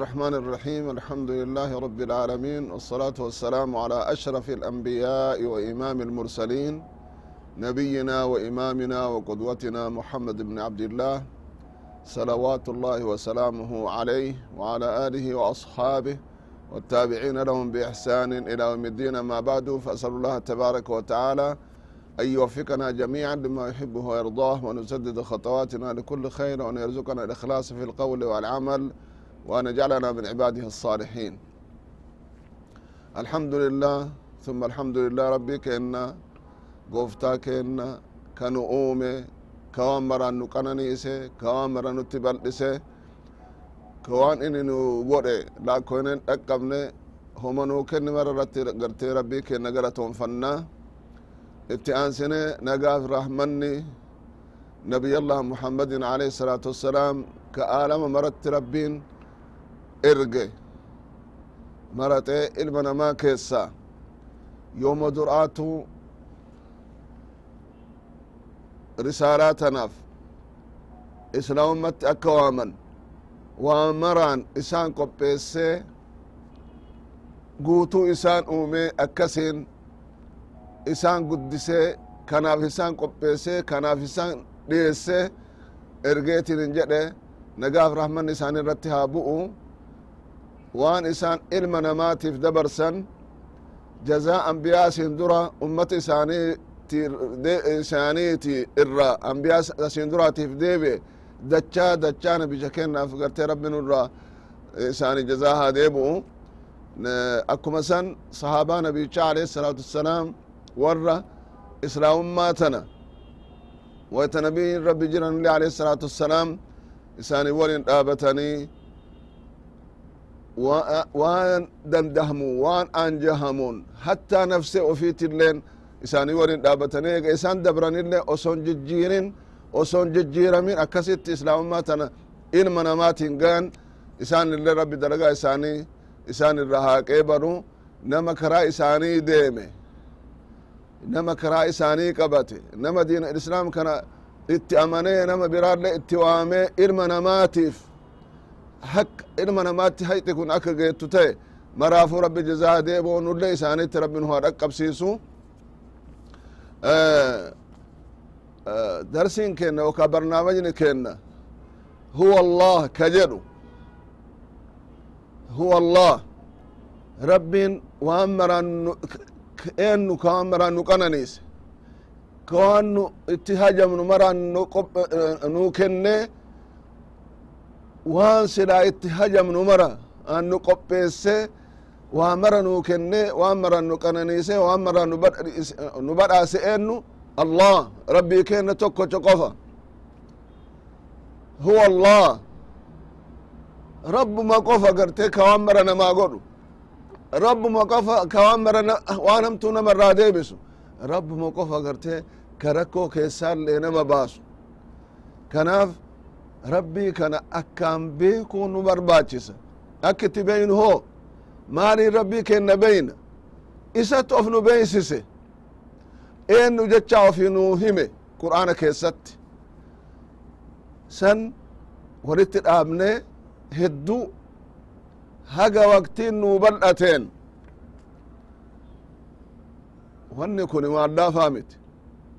الرحمن الرحيم الحمد لله رب العالمين والصلاة والسلام على أشرف الأنبياء وإمام المرسلين نبينا وإمامنا وقدوتنا محمد بن عبد الله صلوات الله وسلامه عليه وعلى آله وأصحابه والتابعين لهم بإحسان إلى يوم الدين ما بعد فأسأل الله تبارك وتعالى أن يوفقنا جميعا لما يحبه ويرضاه ونسدد خطواتنا لكل خير وأن يرزقنا الإخلاص في القول والعمل. وأن يجعلنا من عباده الصالحين. الحمد لله ثم الحمد لله ربي كأن قفتا كأن كنؤومه كوامرا نقننيسه كوامرا نتبالسي كوان إني نقوله لكن أقبنه هما نوكن مررت قرتي ربي كأن قرتهم فنا اتعانسيني نقاف رحمني نبي الله محمد عليه الصلاة والسلام كآلم مرت ربين erge. Maraxee ilma namaa keessa. Yooma dur'aatu risaalaa tanaaf islaamumatti akka waaman. Waa maraan isaan qopheessee guutuu isaan uumee akkasiin isaan guddisee kanaaf isaan qopheessee kanaaf isaan dhiyeessee ergeetin hin jedhe. Nagaaf rahmanni isaan irratti haa bu'u waan isaan ilma namaatiif dabarsan jazaa ambiyaa isin dura ummata isaaniiti irra ambiyaa isin duraatiif deebi'e dachaa dachaa nabiyya kennaaf gartee rabbi nurra isaani jazaa haa deebi'u akkuma san sahaabaa nabiyichaa alayhi salaatu wassalaam warra islaamummaa tana wayta nabiyin rabbi jiranillee alayhi salaatu wassalaam isaanii walin dhaabatanii waan dandahamu waan anjahamuun hattaa nafse ofiitilleen isaanii walin dhaabatanii ega isaan dabranillee oson jijjiirin oson jijjiiramin akkasitti islaamummaa tana ilma namaatiin gayan isaan illee rabbi dalagaa isaanii isaan irra haaqee banu nama karaa isaanii deeme nama karaa isaanii qabate nama diin islaam kana itti amanee nama biraallee itti waamee ilma namaatiif haq ilma namaatti hayxi kun akka geettu ta'e maraafuu rabbi jazaa deeboo nullee isaanitti rabbi nu haa dhaqqabsiisu darsiin kenna yookaa barnaamajni kenna huwa allah ka jedhu huwa allah rabbiin waan maraan eennu kawan maraan nu qananiise kawan nu itti hajamnu maraan nu kenne waan silaa itti hajamnu mara an nu qopheesse waa mara nu kenne waan mara nu qananiise waan mara nu badhaase eennu? Allah rabbii kenna tokkocho qofa. Huwa allah. Rabbuma qofa garte kawan mara namaa godhu. Rabbuma qofa kawan mara waan hamtuu nama irraa deebisu rabbuma qofa garte ka rakkoo keessaallee nama baasu. Kanaaf rabbii kana akkaan beekuu nu barbaachisa akka itti beynu hoo maaliin rabbii kenna beyna isatti of nu beeysise eennu jecha ofi nu hime qur'aana keessatti. San walitti dhaabne hedduu haga waqtiin nuu bal'ateen wanni kun waan laafaa miti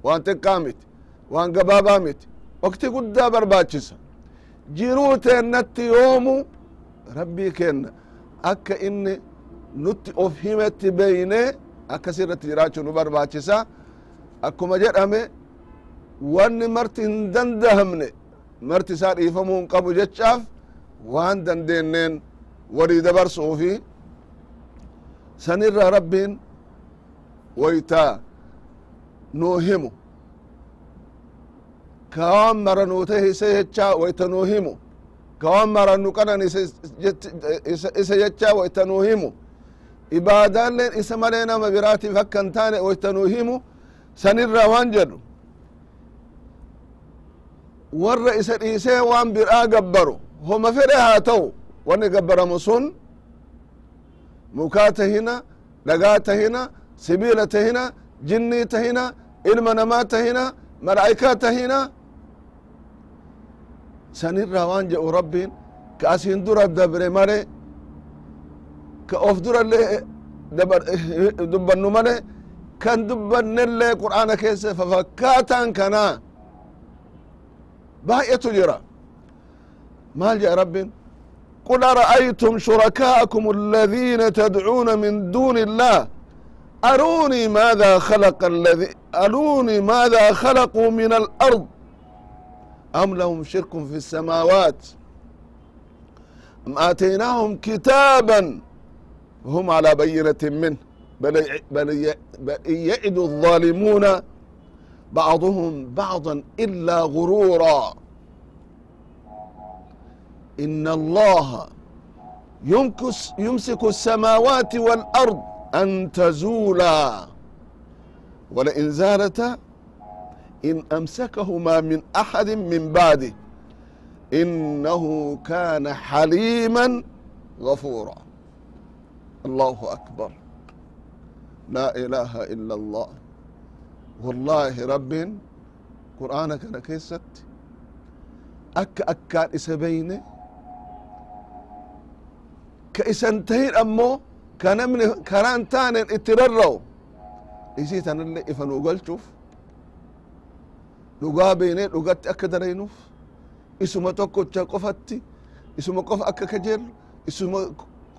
waan xiqqaa miti waan gabaabaa miti waqti guddaa barbaachisa jiruu teennatti yoomu rabbii kenna akka inni nutti of himetti beyne akkas irratti jiraachuu nu barbaachisa. Akkuma jedhame wanni marti hin dandahamne marti isaa dhiifamuu hin qabu jechaaf waan dandeenneen walii dabarsuufi sanirra rabbiin waytaa nuu himu kawan mara nu tahise jecha wayta nuu himu. Kawan mara nu qanan isa jecha wayta nuu himu. Ibaadaalleen isa malee nama biraatiif akka hin taane wayta nuu himu. Sanirra waan jedhu. Warra isa dhiisee waan biraa gabbaru. Homa fedhe haa ta'u. Wanni gabbaramu sun mukaa tahina dhagaa tahina sibiila tahina jinnii tahina ilma namaa tahina malaa'ikaa tahina sanirraa waan jedhu rabbiin ka asin dura dabre male ka of durallee dubbannu male kan dubbannellee qur'aana keessa fafakkaatan kana baay'etu jira maal jedha rabbin قل أرأيتم شركاءكم الذين تدعون من دون الله أروني ماذا خلق الذي أروني ماذا خلقوا من الأرض أم لهم شرك في السماوات أم آتيناهم كتابا هم على بينة منه بل, بل, بل يعد الظالمون بعضهم بعضا إلا غرورا إن الله يمكس يمسك السماوات والأرض أن تزولا ولئن زالتا إن أمسكهما من أحد من بعده إنه كان حليما غفورا الله أكبر لا إله إلا الله والله رب قرآنك أنا كيست أك أكان إسبينه كإسنتهين أمو كنمن كران تانن اترروا إسي تنالي إفنو قلتوف dhugaa beene dhugatti akka daraynuuf isuma tokkocha qofatti isuma qofa akka kajeellu isuma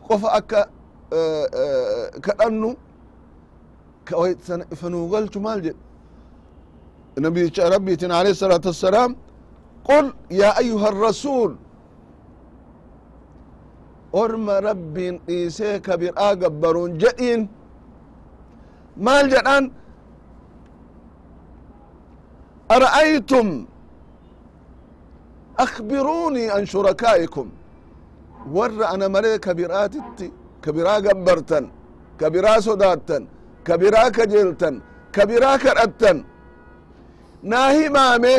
qofa akka kadhannu sana ifa nuu galchu maal jedhe nabiyicha rabbiitin alayhi salaatu wassalaam qul yaa ayuha arrasuul orma rabbiin dhiisee ka biraa gabbaruun jedhiin. Maal jedhan أرأيتم أخبروني عن شركائكم ور أنا ملي كبيرات كبيرا قبرتن كبيرا صداتن كبيرا كجلتن كبيرا كرأتن ناهي مامي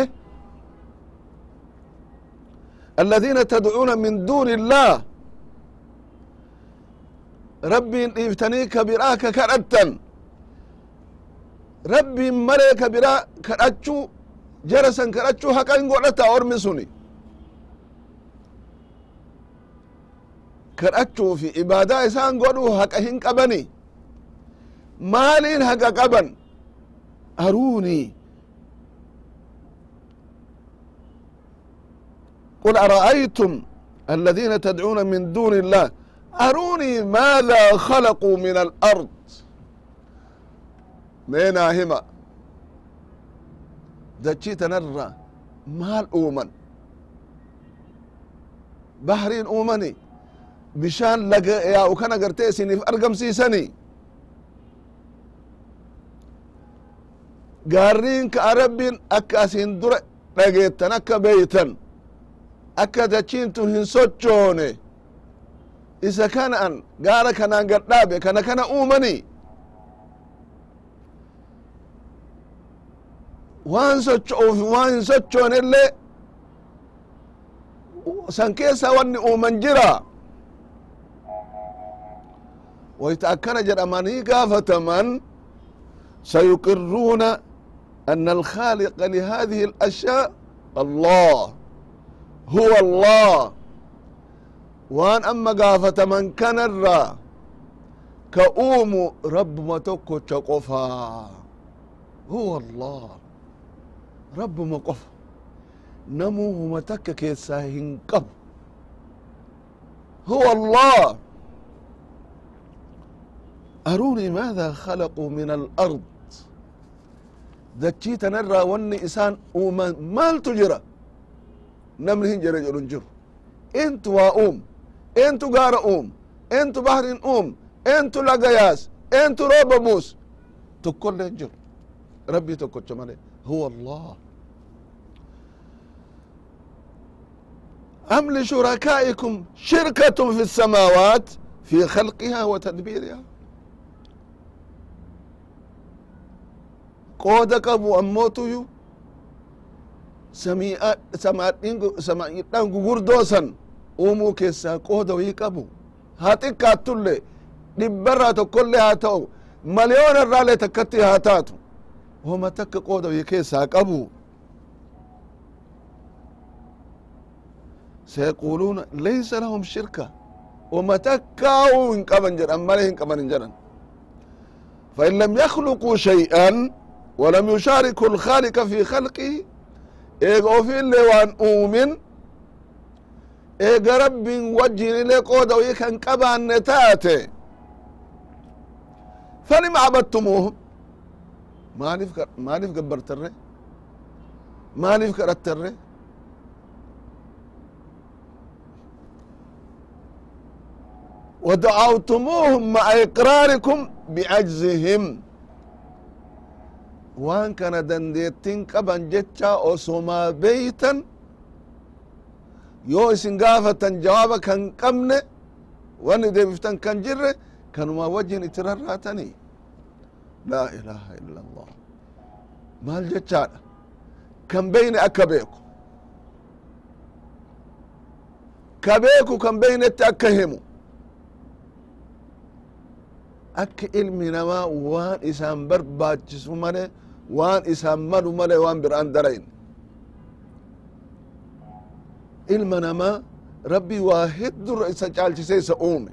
الذين تدعون من دون الله ربي إفتني كبيرا كرأتن rabbiin malee ka biraa kadhachuu jara san kadhachuu haqa hin godhata ormi suni kadhachuu fi ibaadaa isaan godhuu haqa hin qabani maaliin haqa qaban aruunii قل أرأيتم الذين تدعون من دون الله أروني ماذا خلقوا من الأرض meenaa hima dachii tanarra maal uuman. Bahriin uumani. Bishaan laga yaa'u kana gartee isiniif argamsiisani. Gaarriin ka arabbiin akka asin dura dhageettan akka beeytan akka dachiin tun hin sochoone isa kanaan gaara kanaan gadhaabe kana kana uumanii waan socho'uuf waan hin sochoone illee san keessa wanni uuman jira wayta akkana jedhamanii gaafataman سيقرون أن الخالق لهذه الأشياء الله هو الله وان أما قافة من كان الرا كأوم رب ما تكو تقفا هو الله rabbuma qofa namuhuma takka keessaa hin qabu. Huwa allah. Arunii maada khalaquu min alard dachii tanarraa wanni isaan uuman maaltu jira? Namni hin jira jedhu hin jiru. Intu waa uum? Entu gaara uum? Entu bahrin uum? Entu laga yaas? Entu rooba buus tokkollee hin jiru. Rabbii tokkocha malee هو الله أم لشركائكم شركة في السماوات في خلقها وتدبيرها قود قبو أموتو samaadhaan gugurdoo san uumuu keessaa qooda wayii qabu haa xiqqaattullee dhibbarraa tokkollee haa ta'u maliyoona irraallee takkatti haa taatu woma takka qoodawe keessaa qabu sayaquluuna laysa lahum shirka woma takkaa'u hin qaban jedhan male hin qaban hin jedhan fain lam yakluquu shay'an walam yushaariku lkhaaliqa fi khalqihi eega ofi illee waan uumin eega rabbin wajjin illee qooda wii kan qabaanne taate falima cabattumuuhum maaliif maaliif gabbartarre maaliif kadhattarre ودعوتموهم مع إقراركم بعجزهم وان كان دنديتين قبن جتشا أسوما بيتا يو اسن غافة جوابا كان قمن وان دي بفتن كان جر كانوا ما وجهن اتراراتني laa ilaaha ila allah maal jechaadha kan beyne akka beeku ka beeku kan beynetti akka himu akka ilmi namaa waan isaan barbaachisu male waan isaan malu male waan biraan darayin ilma namaa rabbi waa heddurra isa caalchise isa uume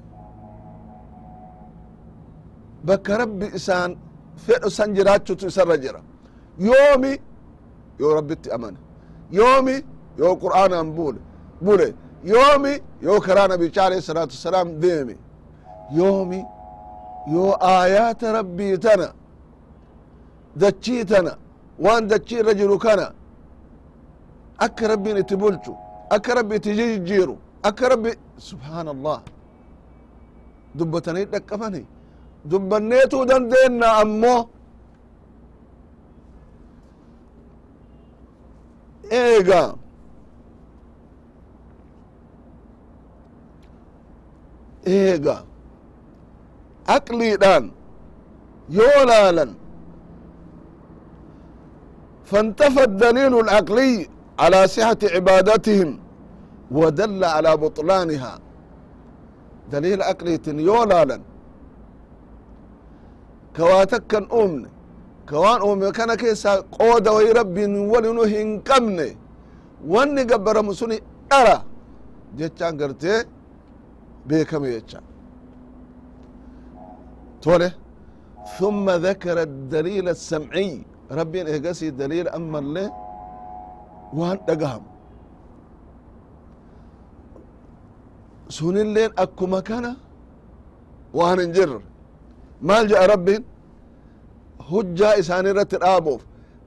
bakka rabbi isaan fedho san jiraachutu isarra jira yoomi yoo rabbitti amane yoomi yoo qur'aanan bule bule yoomi yoo karaa nabicha alayhi salaatu wasalaam deeme yoomi yoo aayaata rabbii tana dachii tana waan dachii irra jiru kana akka rabbiin itti bulchu akka rabbi itti jijjiiru akka rabbi subhaan allah dubbatanii dhaqqabani dubbanneetuu dandeenna ammoo eega eega aqliidhaan yoo laalan فانتفى الدليل العقلي على صحة عبادتهم ودل على بطلانها دليل عقلي يولالا كواتك أمن كوان أمي كان كيسا قود وي ربي ولنو هنقمني واني قبر مسوني أرى جتشان قرتي بيكم يجتشان توله ثم ذكر الدليل السمعي ربي إهقسي دليل أما اللي وان دقهم sunilleen akkuma kana waan hin jirre maal jedha rabbiin? Hujjaa isaan irratti dhaabuuf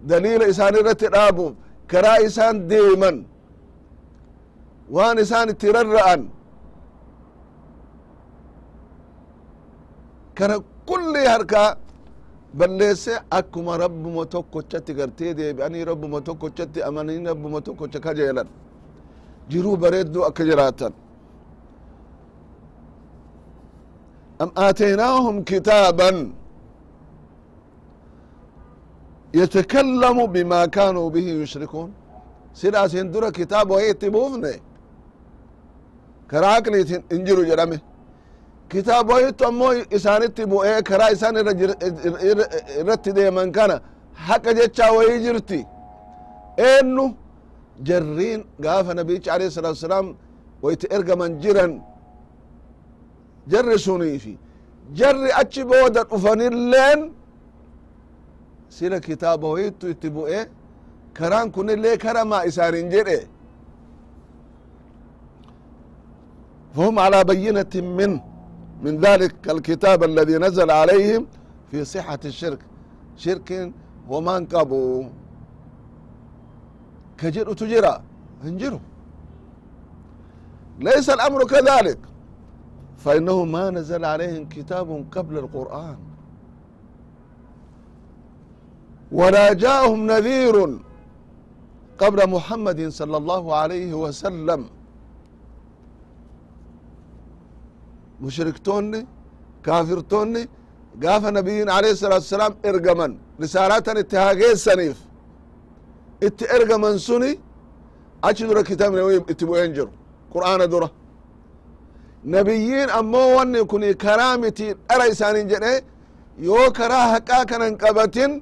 daliila isaan irratti dhaabuuf karaa isaan deeman waan isaan itti rarra'an kana kulli harkaa balleesse akkuma rabbuma tokkochatti gartee deebi'anii rabbuma tokkochatti amananii rabbuma tokkocha kajeelan jiruu bareedduu akka jiraatan am aataynaahum kitaaban yatakallamu bimaa kaanuu bihi yushrikuun sidaasin dura kitaaba wayi itti buufne karaa aqliitiin hin jiru jedhame kitaaba wayittu ammoo isaanitti bu'ee karaa isaan irratti deeman kana haqa jechaa wayii jirti eennu jarriin gaafa nabicha alayhi salatu wasalaam wayitti ergaman jiran jarri suniifi jarri achi booda dhufanilleen sila kitaaba hoyittu itti bu'e karaan kunillee karamaa isaanin jedhe فهم على بينة من من ذلك الكتاب الذي نزل عليهم في صحة الشرك شرك وما انقبوا كجر تجرى انجروا ليس الأمر كذلك فإنه ما نزل عليهم كتاب قبل القرآن ولا جاءهم نذير قبل محمد صلى الله عليه وسلم مشركتوني كافرتوني قاف نبي عليه الصلاة والسلام ارقمن رسالة اتهاقي سنيف ات ارقمن سني اجدر كتاب نويم اتبو ينجر قرآن دره nabiyyiin ammoo wanni kun karaa miti dhara isaanin jedhe yoo karaa haqaa kanan qabatin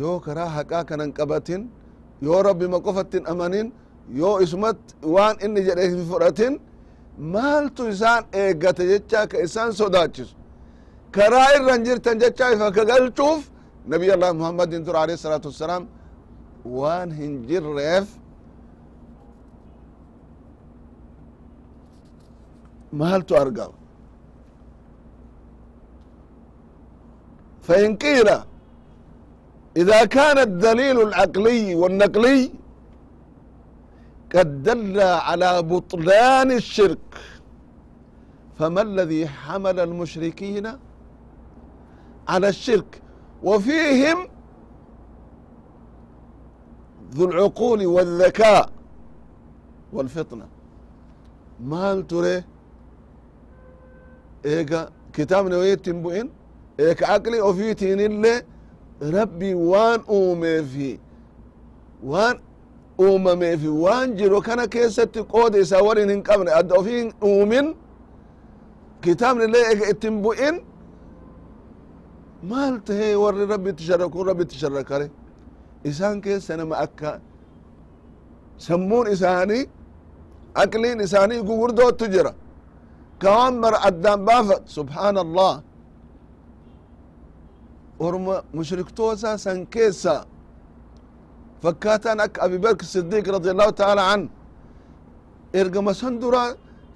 yoo karaa haqaa kanan qabatin yoo rabbima qofatti amanin yoo isumat waan inni jedhe hin fudhatin maaltu isaan eeggate jecha ka isaan sodaachisu? Karaa irran jirtan jecha ifa ka galchuuf nabiy allah muhammadin dur alayhi salaatu wassalaam waan hin maaltu argama فإن قيل إذا كان الدليل العقلي والنقلي قد دل على بطلان الشرك فما الذي حمل المشركين على الشرك وفيهم ذو العقول والذكاء والفطنة مال تري eka kitaabni oyitti bu'in eka aqli ofiitiin rabbi waan uumeefi waan uumameefi waan jiro kana keessatti qooda isaa warin hin qabne adda ofii hin uumin kitaabni illee eka itti hin bu'in maal tahee warri rabbitti sharrakun rabbitti sharrakare isaan keessa nama akka sammuun isaanii aqliin isaanii gugurdootu jira mara addaan baafat subxaana allah orma mushriktoosa san keessa fakkaataan akka abi bakr sidiiq radi allahu taala an. Ergama san dura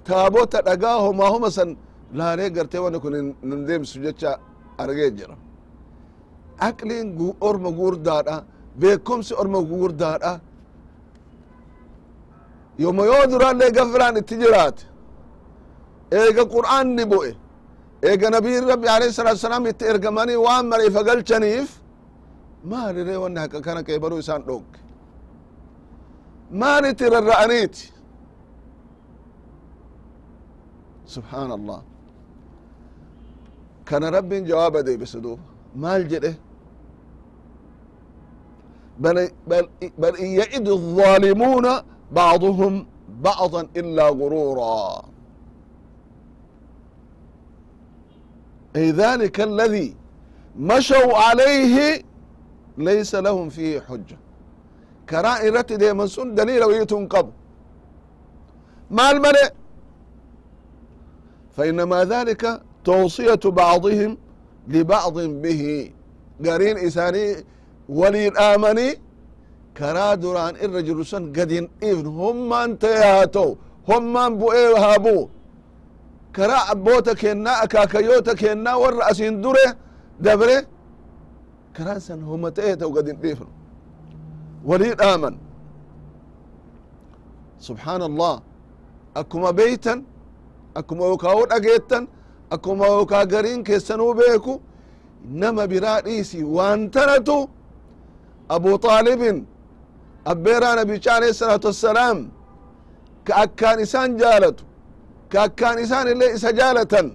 taabota dhagaa homaa homa san laalee gartee wanni kun nun deemsu jecha argee jira aqliin orma gugurdaadha beekomsi orma gugurdaadha yoma yoo duraallee gafilaan itti jiraate eega qur'aanni bu'e. Eega nabiyin rabbi alayhi salatu wasalaam itti ergamanii waan mara ifa galchaniif maalire wanni haqa kana qeebaluu isaan dhogge maalitti rarra'aniiti? Subxaan allah kana rabbin jawaaba deebise duuba. Maal jedhe? Bal in yacidu الظالمuna بعضهم بعضا إلا غرورا أي ذلك الذي مشوا عليه ليس لهم فيه حجة كرائرة دي من سن دليل ويتنقض ما المنع فإنما ذلك توصية بعضهم لبعض به قرين إساني ولي الآمني كرا دران الرجل سن قدين kara abboota kennaa akaakayoota kennaa warra asin dure dabre karaa san homata'e ta'u gad hin dhiifnu. Walii dhaaman. Subحaan allah akkuma beeytan akkuma yookaa u dhageettan akkuma yokaa gariin keessanuu beeku nama biraa dhiisi waan tanatu abu aalibin abbeeraa nabichaa alayhi salaatu wasalaam ka akkaan isaan jaalatu kakkaan isaan illee isa jaalatan.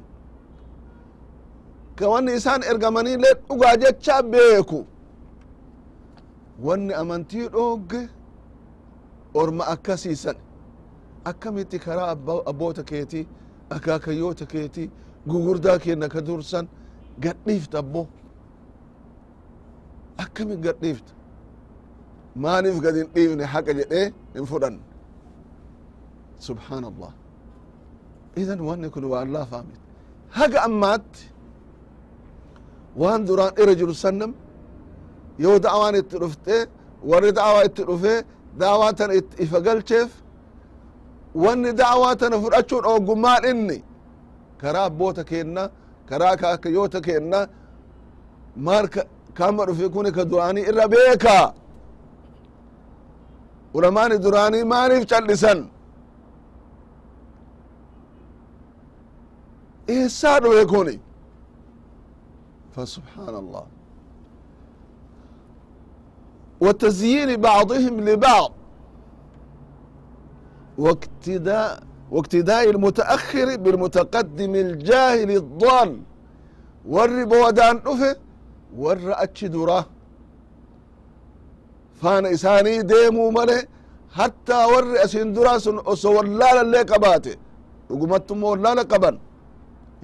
Ka wanni isaan ergamanii illee dhugaa jecha beeku. Wanni amantii dhoogge orma akkasiisan. Akkamitti karaa abboota keeti akaakayyoota keeti gugurdaa kenna ka dursan gadhiifta abbo. Akkamit gadhiifta? Maaniif gad hin dhiifne haqa jedhee hin fudhan subhaan idan wanni kun waan laafaamit haga ammaatti waan duraan ira jiru sannam yoo da'awaan itti dhufte warri da'awaa itti dhufee daawaa tana ifa galcheef wanni daawaa tana fudhachuun ogummaan inni karaa abboota keenna karaa kaakayyoota keenna maal kama dhufe kuni ka duraanii irra beeka ulamaani duraanii maaniif cal'isan eessaa dhufe kuni فسبحان الله وتزيين بعضهم لبعض واقتداء واقتداء المتأخر بالمتقدم الجاهل الضال ور بودان أفه ور أتشدرة فان إساني ديمو ملي حتى ور أسين دراسن أسو ولالا اللي قباته وقمتم ولالا قبن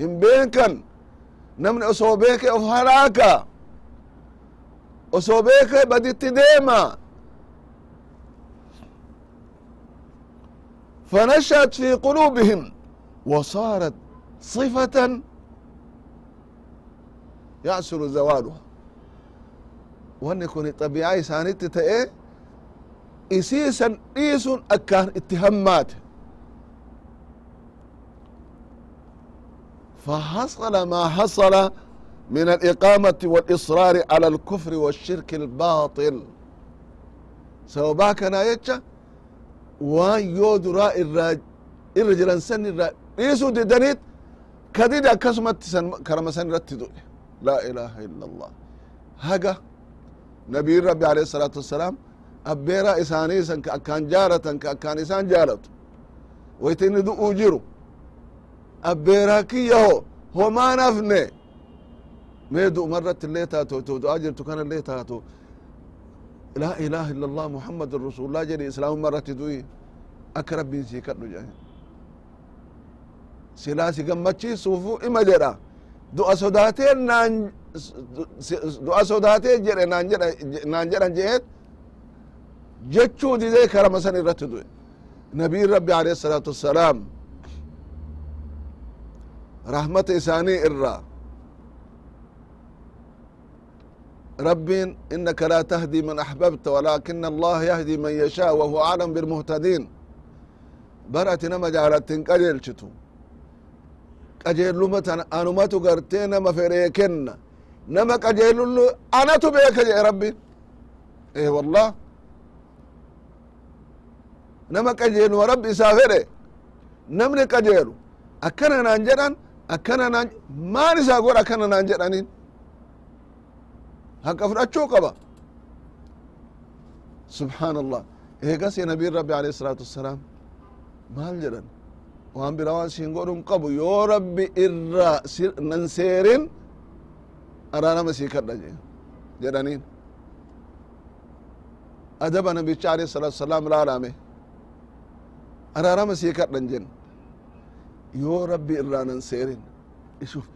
hin beekan namni osoo beeke of haraaka osoo beeke baditti deema فنشأت في قلوبهم وصارت صفة يعسر زوالها wanni kun طaبيعة isaanitti ta'e isiisan dhiisun akkaan itti hammaate فحصل ما حصل من الإقامة والإصرار على الكفر والشرك الباطل سببا كنا يتشا وان يودرا الرجل سن ريسو ددنيت كديد أكسمت كرم سن رتدو لا إله إلا الله هقا نبي ربي عليه الصلاة والسلام أبيرا إساني سن كأكان جارة كأكان إسان جارة ويتين دو أجيرو abbeerakiyaho homanafne. Meedu mee du'umarratti illee taato to kana illee taato laa ilaaha illa allah muhammadun rasulullah jedhi islaamumma irratti du'i akka rabbiin sii kadhu jedhe silaa si gammachiisuufu ima jedha du'a sodaatee naan du'a sodaatee jedhe naan jedhan jeet jechuu didee karama san irratti du'e. Nabiin rabbi alayhi الsalaatu wassalaam rahmata isaanii irraa ربين إنك لا تهدي من أحببت ولكن الله يهدي من يشاء وهو أعلم بالمهتدين برأت نما جعلت قجل شتو قجل لمة أنمت قرتين ما فريكن نما قجل أنا تبيك يا ربي إيه والله نما قجل وربي سافره نمني قجل أكنا نانجران أكنا نان ما نساقول أكنا نانجرانين haqa fudhachuu qaba subxaan allah eegasi nabiin rabbi alayhi الsalaatu wassalaam maal jedhan waan bira waan siin godhun qabu yoo rabbi irra nan seerin araarama sii kadha jedhaniin adaba nabicha alayhi الsalatu wassalaam laalame araarama sii kadhan jen yoo rabbi irraa nan seerin ishuf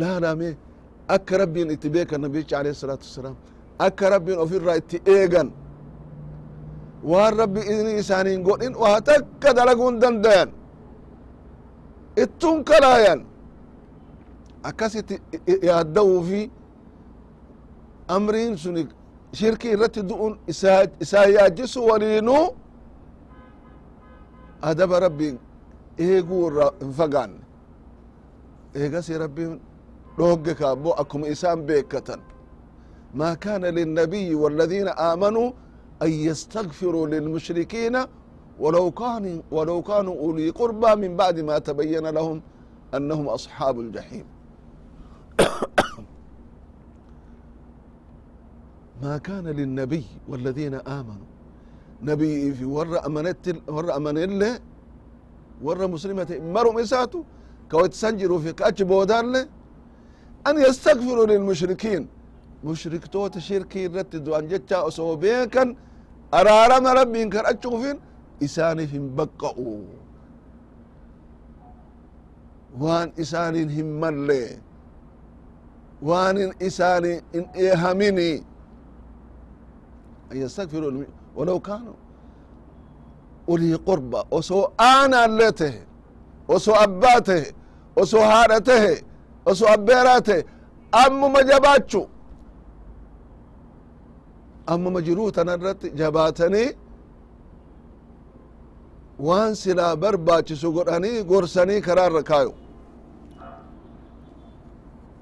laalame akka rabbiin itti beekan nabicha alayhi الsalaatu wassalaam akka rabbiin of irraa itti eegan waan rabbi ini isaaniin godhin waa takka dalaguun dandayan ittun kalaayan akkasitti yaadda'uu fi amriin suni shirkii irratti du'un isaa yaajisu waliinuu adaba rabbiin eeguu irraa hin fagaanne eegasi rabbiin dhoogge kaabbo akkuma isaan beekatan ما كان للنبي والذين آمنوا أن يستغفروا للمشركين ولو كانوا ولو كانوا أولي قربى من بعد ما تبين لهم أنهم أصحاب الجحيم ما كان للنبي والذين آمنوا نبي في ور أمنت ورا مسلمة مرم إساتو كويت سنجرو في كأتش بودار لي أن يستغفروا للمشركين. مشرك توت شركي رت دوان جتا أصوبيكا أرارم ربي إنكر أتشوفين إساني في بقعوا وان إساني هم لي وان إساني إن إيهمني أن يستغفروا ولو كانوا ulii qurba osoo aanaallee tahe osoo abbaa tahe osoo haadha tahe osoo abbeeraa tahe ammuma jabaachu ammuma jiruu tana irratti jabaatanii waan silaa barbaachisu godhanii gorsanii karaa irra kaayu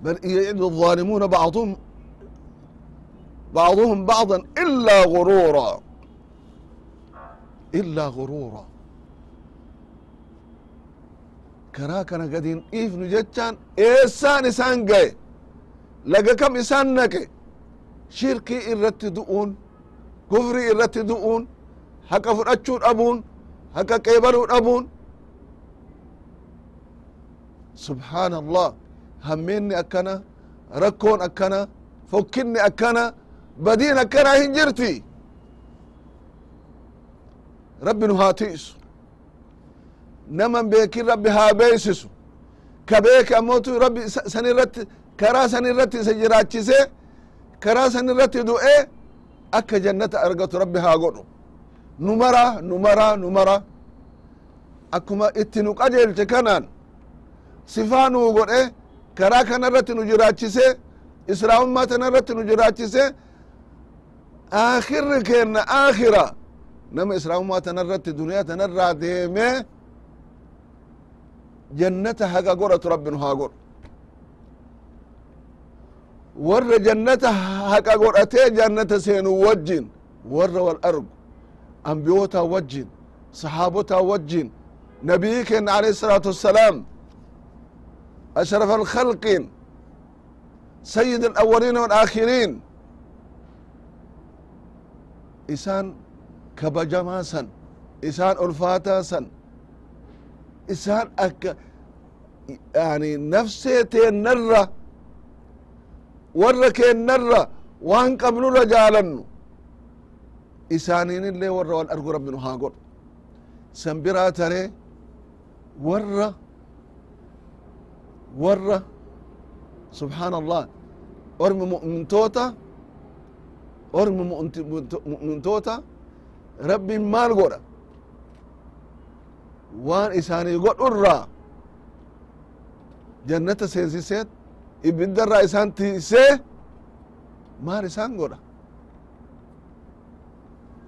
بل يعد الظالمون بعضهم بعضهم بعضا إلا غرورا إلا غرورا كرا كان قدين إيف نجتان إيسان إسان قاي لقى كم إسان نكي shirkii irratti du'uun kufrii irratti du'uun haqa fudhachuu dhabuun haqa qeebaluu dhabuun subxaana allah hammeenni akkana rakkoon akkana fokkinni akkana badiin akkana hin rabbi nu haa ti'isu naman beekin rabbi haa beeysisu ka beeke ammotu rabbi san irratti karaa san irratti isa jiraachisee karaa san irratti du'e akka jannata argatu rabbi haa godhu. Nu mara nu mara nu mara. Akkuma itti nu qajeelche kanaan sifaa nuu godhe karaa kana irratti nu jiraachise islaamummaa tana irratti nu jiraachise aakirri keenna aakira nama islaamummaa tana irratti duniyaa tana irraa deeme jannata haga godhatu rabbi nu haa godhu warra jannata haqa godhatee jannata seenu wajjin warra wal argu ambiyoota wajjin sahaabota wajjin nabiyi kenna alayhi الsalaatu wassalaam ashraf alkhalqin sayid alawalin walaakhirin isaan kabajamaa san isaan ulfaataa san isaan akka yani nafsee teennarra warra keennarra waan qabnurra jaalannu isaaniin illee warra wal argu rabbi nu haa godhu. San biraa taree warra warra subxaan allah ormi mu'mintoota ormi mu'mintoota rabbiin maal godha waan isaanii godhurraa jannata seensiseet ibiddarraa isaan tiisee maal isaan godha?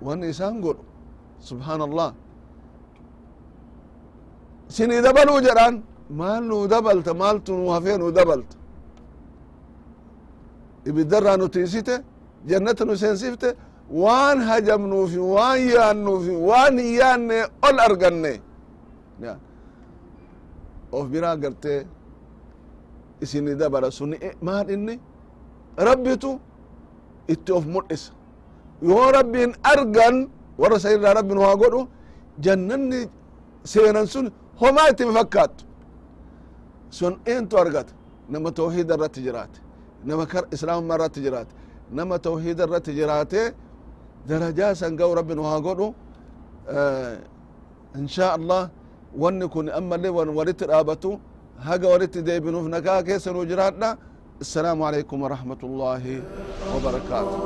Wanni isaan godhu subxaan allah sinii dabaluu jedhaan maal nuu dabalta maaltu nu hafee nu dabalta? Ibiddarraa nu tiisite jannata nu seensifte waan hajamnuufi waan yaannuufi waan hin yaanne ol arganne. Of biraa gartee isini dabala suni maal inni? Rabbitu itti of mul'isa. Yoo rabbiin argan warra sa irraa rabbi nu haa godhu jannanni seenan sun homaa itti fakkaattu. Sun eentu argata? Nama tawhida irratti jiraate. Nama kar irratti jiraate. Nama tawhida irratti jiraate درجات سنقو ربنا وهاقولو آه إن شاء الله ونكون أما اللي ورت رابطو هاقا ورت دي بنوفنكا كيس وجراتنا. السلام عليكم ورحمة الله وبركاته.